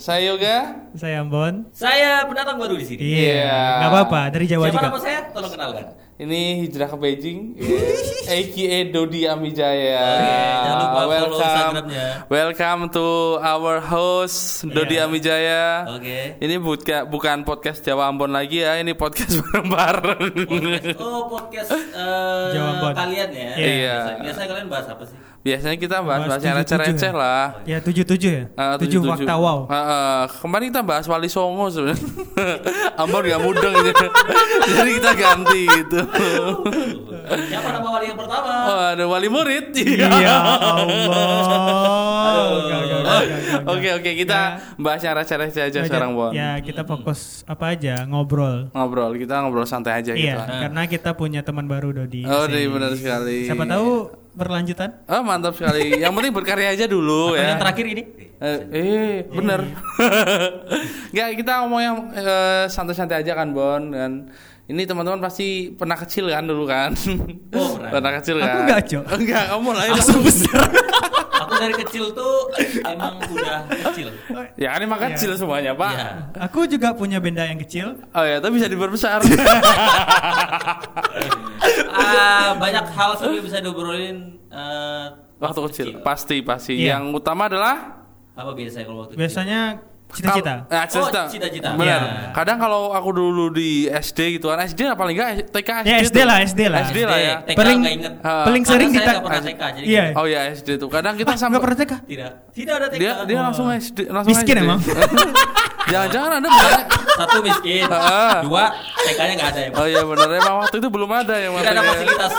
Saya Yoga. Saya Ambon. Saya pendatang baru di sini. Iya, nggak apa-apa. Dari Jawa Siapa juga. nama saya? Tolong kenalkan. Ini hijrah ke Beijing. AKA Dodi Amijaya. Oke, jangan lupa follow Instagramnya. Welcome to our host Dodi Iya. Amijaya. Oke. Ini buka, bukan podcast Jawa Ambon lagi ya, ini podcast bareng-bareng. Podcast, oh podcast eh, Jawa Ambon. kalian ya. Iya. Biasa, biasanya kalian bahas apa sih? Biasanya kita bahas-bahas Bahas yang receh-receh tujuh-tujuh lah. Ya tujuh tujuh ya. Ah, tujuh tujuh-tujuh. fakta wow. Ah, ah. kemarin kita bahas Wali Songo sebenarnya. Ambon gak mudeng gitu. Jadi kita ganti gitu. Siapa nama wali yang pertama? Oh, ada wali murid. Iya Allah. Oke oke kita Ya. bahas yang receh-receh aja sekarang Bon. Ya kita fokus apa aja ngobrol. Ngobrol kita ngobrol santai aja gitu. Iya, karena kita punya teman baru Dodi. Oh, iya, benar sekali. Siapa tahu berlanjutan? Oh mantap sekali. Yang penting berkarya aja dulu Atau ya. yang terakhir ini? Eh, eh bener. Nggak kita ngomong yang eh, santai-santai aja kan Bon kan. Ini teman-teman pasti pernah kecil kan dulu kan? Oh, pernah. kecil Aku kan? nggak, Cok. Enggak, kamu lah. Langsung besar. Dari kecil tuh emang udah kecil. Ya kan emang Iya. kecil semuanya, Pak. Iya. Aku juga punya benda yang kecil. Oh ya, tapi bisa diperbesar. Ah, banyak hal sebenarnya bisa diobrolin eh, waktu kecil. Pasti, pasti. Iya. Yang utama adalah Apa biasanya kalau waktu kecil? Cita-cita. Ya, cita-cita. Oh, cita-cita. Benar. Iya. Kadang kalau aku dulu di SD gitu kan, SD lah paling enggak TK SD. Ya SD tuh. lah, SD lah. SD lah ya. TK Paling- inget. Ah. Paling sering pernah TK jadi Iya. Oh ya SD tuh. Kadang kita Ah, sampai nggak pernah TK? tidak tidak ada TK. dia dia Oh. langsung SD langsung Miskin SD. emang. Jangan-jangan Anda benar. Satu miskin, dua TK-nya nggak ada ya. Oh iya benar emang waktu itu belum ada yang Tidak ada fasilitas.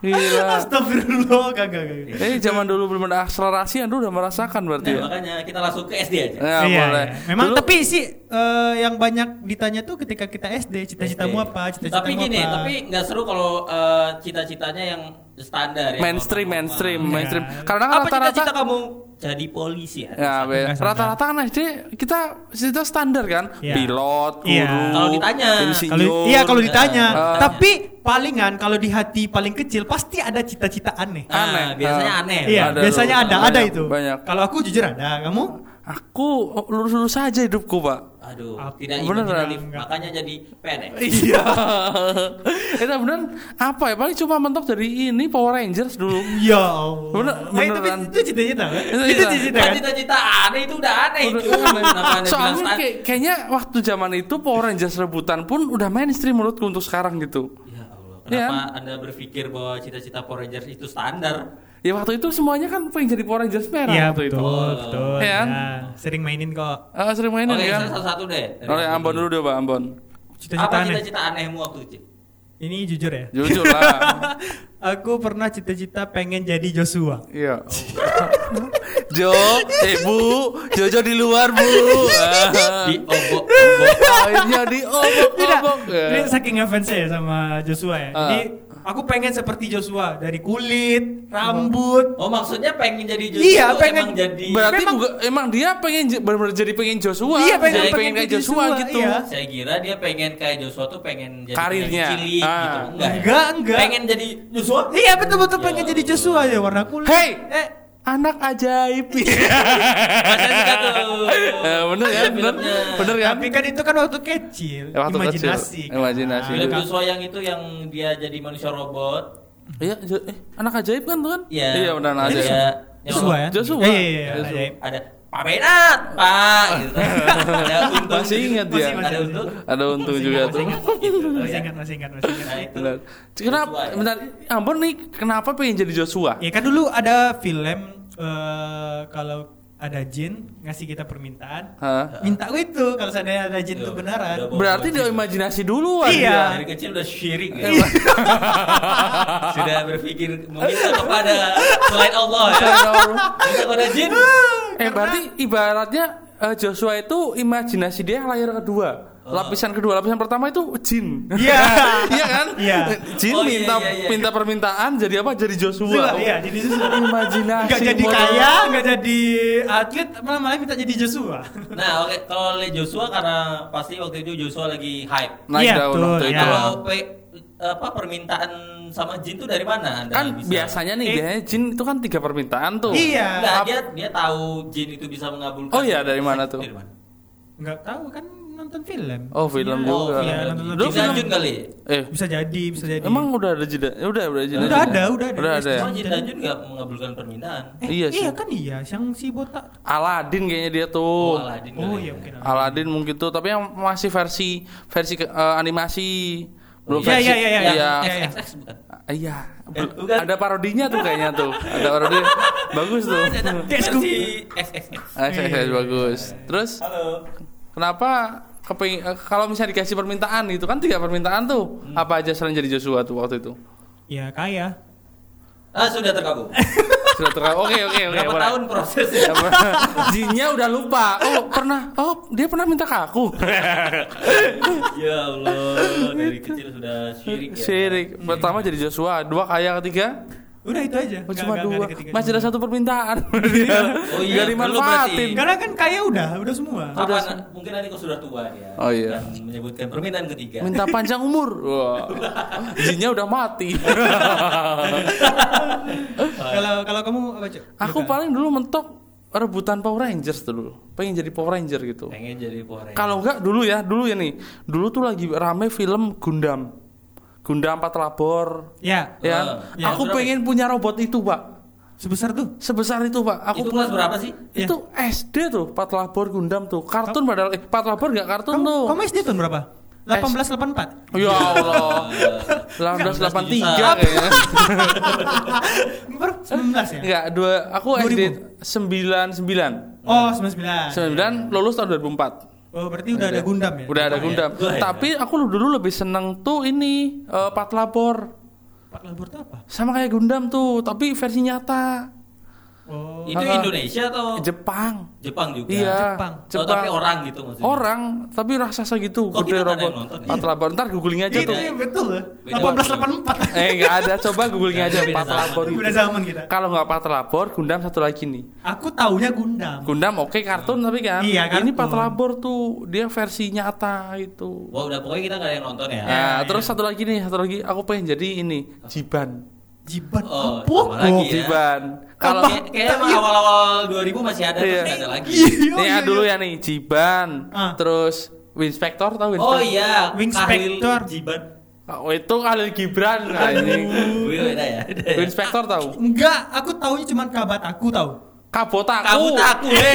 Gila. Astagfirullah, kagak kagak. Eh zaman dulu belum ada akselerasi Anda udah merasakan berarti Nah, ya. makanya kita langsung ke SD aja. Ya, Iya, boleh. iya. Memang Dulu- tapi sih eh, yang banyak ditanya tuh ketika kita SD, cita-citamu apa? Cita-citamu Tapi gini, apa? tapi nggak seru kalau eh, cita-citanya yang standar ya. mainstream mainstream Iya. mainstream. Karena kan rata-rata kamu jadi polisi ya? Ya, rata-rata kan SD kita cita standar kan, Iya. pilot, guru, Iya. Kalau ditanya. Kalau iya kalau ditanya, Ah. tapi palingan kalau di hati paling kecil pasti ada cita-cita aneh. Nah, Aneh. biasanya Ah. aneh. Iya, Ada biasanya ada, Banyak, ada itu. banyak. Kalau aku jujur ada, kamu? Aku lurus-lurus saja hidupku, Pak. Aduh, Apa? tidak Beneran. imajinatif. Enggak. Makanya jadi PNS. Iya. Itu benar apa ya? Paling cuma mentok dari ini Power Rangers dulu. Ya Allah. Bener- Eh, beneran. itu cita-cita kan? Itu Itu cita. cita-cita Nah, kan? cita-cita aneh itu udah aneh Udah itu. Soalnya kayak- kayaknya waktu zaman itu Power Rangers rebutan pun udah mainstream menurutku untuk sekarang gitu. Ya Allah, Iya. kenapa anda berpikir bahwa cita-cita Power Rangers itu standar? Ya waktu itu semuanya kan pengen jadi Power Rangers merah Iya waktu betul, itu. betul. Iya kan? Ya, sering mainin kok. Ah, sering mainin Oke, kan? saya satu-satu deh. aku Ambon dulu deh, Pak Ambon. Cita-cita Apa aneh. cita-cita anehmu waktu kecil? Ini jujur ya. Jujur lah. Aku pernah cita-cita pengen jadi Joshua. Iya. Jo, eh Bu, Jojo di luar Bu. Di obok-obok. Akhirnya di obok-obok. Ini saking ngefansnya ya sama Joshua ya. Ah. Jadi aku pengen seperti Joshua dari kulit, rambut. Oh maksudnya pengen jadi Joshua Iya, pengen. emang jadi Berarti Memang- buka- emang dia pengen benar-benar jadi pengen Joshua. Iya, pengen- jadi pengen pengen kayak Joshua, Joshua, gitu. iya. Saya kira dia pengen kayak Joshua tuh pengen jadi Karirnya. cilik Ah. gitu. Enggak. ya? Enggak, enggak. Pengen jadi Joshua? Iya betul-betul Ya pengen jadi Joshua ya warna kulit. Hey! eh Anak ajaib. Eh, bener kan? Ada Bener, bener kan? tapi kan itu kan waktu kecil, Ya, waktu imajinasi. kecil. Imajinasi. Film Iya. Joshua yang itu yang dia jadi manusia robot. Iya, eh, anak ajaib kan tuh kan? Iya. Iya, benar anak Iya. ajaib. Joshua ya? Joshua. Iya, iya, iya. Ada Pak Benat, Pak gitu. Ada untung. Masih ingat. Masih, masih, Ada untung. Ada untung Masih juga tuh. Masih ingat, masih ingat, masih ingat, masih ingat. Nah, itu. Benar. Kenapa? Joshua ya? Bentar, Ambon nih kenapa pengen jadi Joshua? Ya kan dulu ada film eh, kalau ada jin ngasih kita permintaan, Hah? minta gue itu kalau seandainya ada jin itu Yo, beneran. Berarti dia imajinasi duluan Iya. dia. Dari kecil udah syirik ya. Iya. Sudah berpikir meminta kepada selain Allah ya. Minta kepada jin. Eh berarti ibaratnya eh, Joshua itu imajinasi dia yang layar kedua. Lapisan kedua, lapisan pertama itu jin. Iya. Iya kan? Iya. Jin Oh, iya, minta iya, iya. minta permintaan jadi apa? Jadi Joshua. Iya, jadi Joshua. Imajinasi. Nggak jadi kaya, nggak jadi atlet, malah malah minta jadi Joshua. Nah, oke kalau oleh Joshua karena pasti waktu itu Joshua lagi hype. Naik Iya, daun betul, waktu ya. itu. Kalau pe- apa permintaan sama jin tuh dari mana Anda Kan bisa? biasanya nih Eh. biasanya jin itu kan tiga permintaan tuh. Iya. Enggak, Ap- dia dia tahu jin itu bisa mengabulkan. Oh iya, dari mana tuh? Dari mana? Nggak tahu kan nonton film. Oh, film Iya, juga. Iya, nonton film. Danjun kali. Eh, Bisa jadi, bisa jadi. emang udah ada jeda? Ya Udah, udah jeda. Udah ada, udah ada. Udah ada ya. Cuma Jin Danjun nggak mengabulkan permintaan. Eh, Iya sih. Iya kan iya, yang si botak. Aladin kayaknya dia Oh, tuh. Aladdin Oh kali iya ya. mungkin. Aladin mungkin tuh, tapi yang masih versi versi eh, animasi. Belum Iya, versi. iya, iya, iya. Iya. Iya, iya. Iya. Eh. Ada parodinya tuh kayaknya tuh. Ada parodi. Bagus tuh. Kayak. Ah, Iya. bagus. Terus Halo. kenapa kepeng eh, kalau misalnya dikasih permintaan itu kan tiga permintaan tuh. Hmm. Apa aja selain jadi Joshua tuh waktu itu? Ya kaya. Ah, sudah terkabul. Sudah terang. Oke, oke, oke. Berapa tahun prosesnya? Jinnya udah lupa. Oh, pernah. Oh, dia pernah minta ke aku. ya Allah, dari kecil sudah syirik ya. Syirik. Pertama jadi Joshua, dua kaya ketiga. Udah itu aja. Oh, cuma nggak- dua. Masih ada satu permintaan. Oh iya, Gak dimanfaatin. belum Karena kan kaya udah, udah semua. Kapan? Mungkin nanti kau sudah tua ya. Oh, iya. Dan menyebutkan permintaan ketiga. Minta panjang umur. Wah. Jinnya udah mati. Kalau kalau kamu apa cok? aku paling dulu mentok rebutan Power Rangers dulu. Pengen jadi Power Ranger gitu. Pengen jadi Power Ranger. Kalau enggak dulu ya, dulu ya nih. Dulu tuh lagi rame film Gundam. Gundam Empat Labor. Ya. Ya, Eh, ya, aku pengen punya robot itu, Pak. Sebesar tuh. Sebesar itu, Pak. Aku itu kelas berapa sih? Ya. Itu SD tuh, Pat Labor Gundam tuh. Kartun padahal eh Pat Labor enggak kartun Kamu, tuh. kamu SD tahun berapa? 1884. Ya Allah. 1883 kayaknya. Baru 19 ya? Enggak, dua aku SD 99. Oh, 99. 99 lulus tahun 2004. Oh, berarti udah ada Gundam ya? Udah ada Oh, Gundam. Ya. Tapi aku dulu lebih seneng tuh ini eh, Pat Labor. Pak Labor itu apa? Sama kayak Gundam tuh, tapi versi nyata. Oh. Itu. Indonesia atau Jepang. Jepang juga? Iya. Jepang. Oh, tapi orang gitu maksudnya. Orang, tapi raksasa gitu, Kok gede kita nggak ada robot. yang nonton ya? Pat Labor. Ntar googling aja Itu tuh. yang betul ya? Beda 1884. Eh nggak ada, coba googling aja Beda Pat zaman. Labor itu. Udah zaman kita. Kalau nggak Pat Labor, Gundam satu lagi nih. Aku taunya Gundam. Gundam oke kartun tapi kan. Iya, Ini kartun. Pat Labor tuh dia versi nyata itu. Wah, udah pokoknya kita nggak ada yang nonton ya. Nah, iya. terus satu lagi nih, satu lagi aku pengen jadi ini Jiban. Jiban. Oh, apa? lagi ya. Jiban. Kalau Kalau kayak kayak emang awal-awal 2000 masih ada Iya. terus nggak ada lagi. Iya, Nih iya, ya dulu iya. ya nih Jiban, Ah. terus Winspector tahu Oh Winspector? iya, Wingspector. Khalil Jiban. Oh, itu Khalil Gibran anjing. Wih, beda ya. Winspector tahu? Enggak, aku taunya cuma kabat aku tahu. Kabotaku. Kamu taku, hei,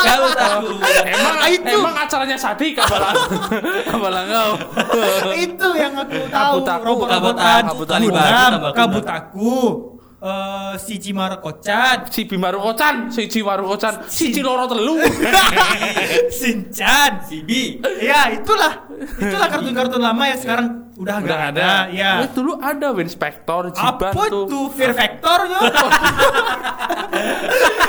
kamu taku. Emang Ah, itu. emang acaranya Sadi kabalang kabalangau. itu yang aku tahu. Kabut aku, Robot-robotan. kabut aku, kabut aku. Eh, si Cimaru Kocan, Si Bimaru Kocan, si Cimaru Kocan, si Ciloro Telu. Sinchan. Sibi. Ya itulah, itulah kartun-kartun lama yang sekarang udah nggak Udah ada. ada. Ya. Wih, dulu ada Winspector, Jiban Apa tuh. tuh Fear Factor ya?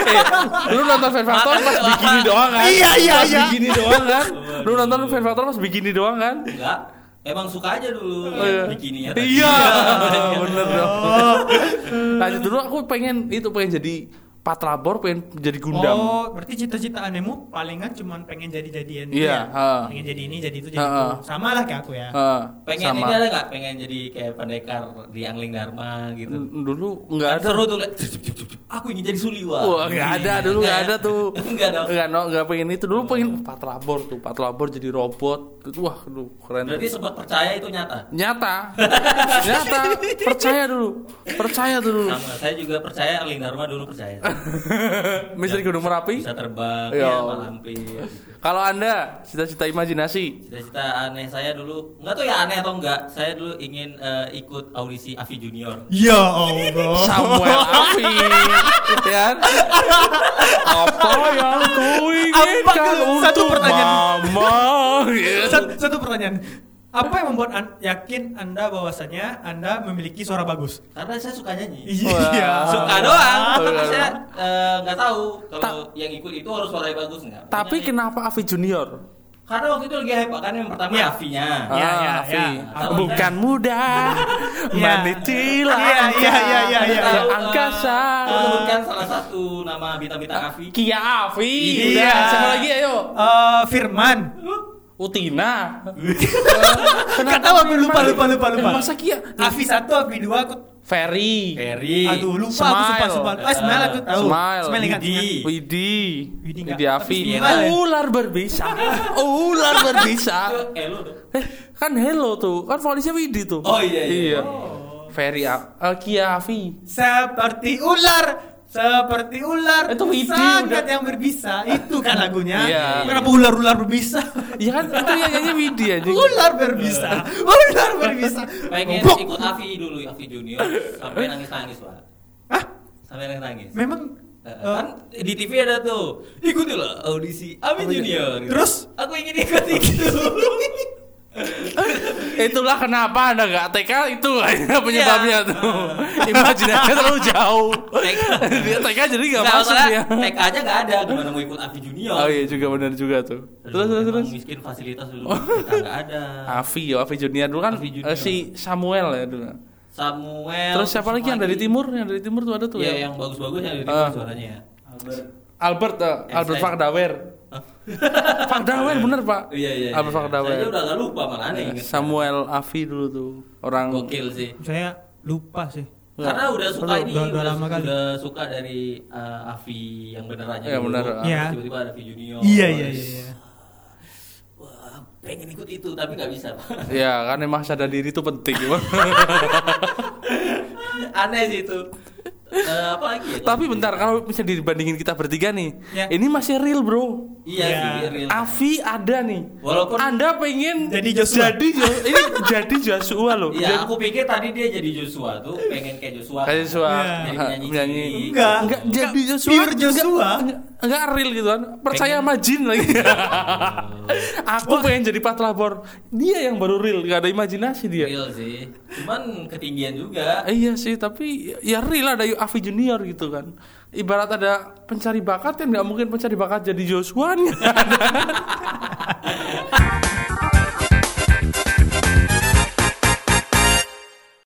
Eh, lu nonton Fear Factor pas bikini doang kan? Iya, iya, Pas iya. doang kan? Lu nonton Fear Factor pas bikini doang kan? Enggak. Emang suka aja dulu Oh, iya. bikininya. Iya, bener dong. Lanjut dulu aku pengen itu pengen jadi Patrabor, pengen jadi Gundam. Oh, berarti cita-cita anehmu palingan cuma pengen jadi-jadian Iya, ya? ha. Pengen jadi ini, jadi itu, jadi Ha, itu. Sama lah kayak aku ya. Eh, Pengen sama. ini ada nggak? Pengen jadi kayak pendekar di Angling Dharma gitu. N- Dulu nggak ada. Seru tuh. Aku ingin jadi Suliwa. Wah, nggak ada dulu nggak ada tuh. Enggak ada. Nggak no, nggak pengen itu dulu pengen Patrabor tuh, Patrabor jadi robot. Wah, aduh keren. Berarti sempat percaya itu nyata. Nyata, nyata, percaya dulu, percaya dulu. Sama, saya juga percaya Angling Dharma dulu percaya. Misteri Gunung Merapi. Bisa terbang, Ya ya, malampir. Kalau anda cita-cita imajinasi, Cita-cita aneh saya dulu, nggak tahu ya aneh atau enggak. Saya dulu ingin eh, ikut audisi Avi Junior. Ya Allah. Samuel Afi, ya. Apa yang ku inginkan Apa? Satu untuk pertanyaan. mama? Ya. satu, satu pertanyaan. Apa yang membuat an- yakin Anda bahwasanya Anda memiliki suara bagus? Karena saya suka nyanyi. Wah. Suka doang, Suka tapi doang. saya eh, nggak tahu kalau yang ikut itu harus suaranya bagus nggak. Tapi Nyanyi. kenapa Afi Junior? Karena waktu itu lagi hype kan yang pertama Iya. Avinya. Iya, iya, Ah, Afi. iya. Kalau Bukan mudah, Iya. menitilah. Iya, iya, iya, iya, iya. Angkasa. Sebutkan salah satu nama bintang-bintang Avi. Kia Afi. Iya. Siapa lagi ayo? Eh, Firman. Utina. Tahu aku lupa lupa lupa lupa. Eh, masa Kia? Avi satu, Avi dua, aku Ferry. Ferry. Aduh lupa Smile. aku sumpah sumpah. Ah, smile aku tahu. Smile. Smile ingat. Widi. ingat. Widi. Widi Widi nggak- Afi. tapi Smile ya? Ular berbisa. Ular berbisa. Lu tuh. Eh, kan hello tuh. Kan volisnya Widi tuh. Oh iya iya. Ferry A- eh, Kia Afi. Seperti ular, seperti ular. Itu Widi sangat udah. yang berbisa. Itu kan lagunya. Iya. Kenapa ular-ular berbisa? Iya kan itu yang nyanyi Widi aja. ular berbisa. Ular berbisa. Pengen ikut Avi dulu, Avi Junior sampai nangis-nangis, Pak. Hah? Sampai nangis-nangis. Memang Eh, eh, kan di TV ada tuh ikutilah audisi Avi Junior gitu. Terus? aku ingin ikut itu Itulah kenapa anda nggak TK itu penyebabnya Iya. tuh. Imajinasinya terlalu jauh. TK. Dia TK jadi nggak masuk dia. TK aja nggak ada gimana mau ikut Avi Junior Oh iya juga benar juga tuh. Terus terus terus. miskin fasilitas dulu kita nggak ada Avi, ya Avi Junior dulu kan Avi Junior. eh, si Samuel ya dulu. Samuel Terus siapa lagi yang dari timur? Yang dari timur tuh ada tuh Iya ya. yang bagus-bagus yang dari timur Ah. suaranya ya Albert Albert, eh, Yang Albert saya- Fakdawer. Fakdawer bener pak. iya iya Albert iya. Fakdawer. saya udah nggak lupa malah aneh inget Samuel Avi dulu tuh orang. gokil sih saya lupa sih. Karena udah suka Udah- ini, udah- udah, lama kali. udah suka dari uh, Avi yang benerannya Iya, bener. Iya. Tiba-tiba ada Avi Junior. Iya iya iya. iya. Wah, pengen ikut itu tapi nggak bisa. Pak. Ya kan emang sadar diri itu penting. Aneh sih itu. Eh, apa lagi? ya? Tapi bentar kalau misalnya dibandingin kita bertiga nih, Ya. ini masih real bro. Iya Iya. sih, real. Avi ada nih. Walaupun Anda pengen Jadi Joshua. Jadi Jo- ini jadi Joshua loh. Iya, Jadi- aku pikir tadi dia jadi Joshua tuh pengen kayak Joshua. Kayak Joshua Iya. Jadi ha, penyanyi. Enggak. Enggak jadi Joshua. Pure Joshua. Enggak, enggak, enggak real gitu kan. Percaya sama jin lagi. Aku pengen jadi Pat Labor. Dia yang baru real, enggak ada imajinasi dia. Real sih. Cuman ketinggian juga. Iya sih, tapi ya real ada Avi Junior gitu kan. Ibarat ada pencari bakat kan nggak mungkin pencari bakat jadi Joshua.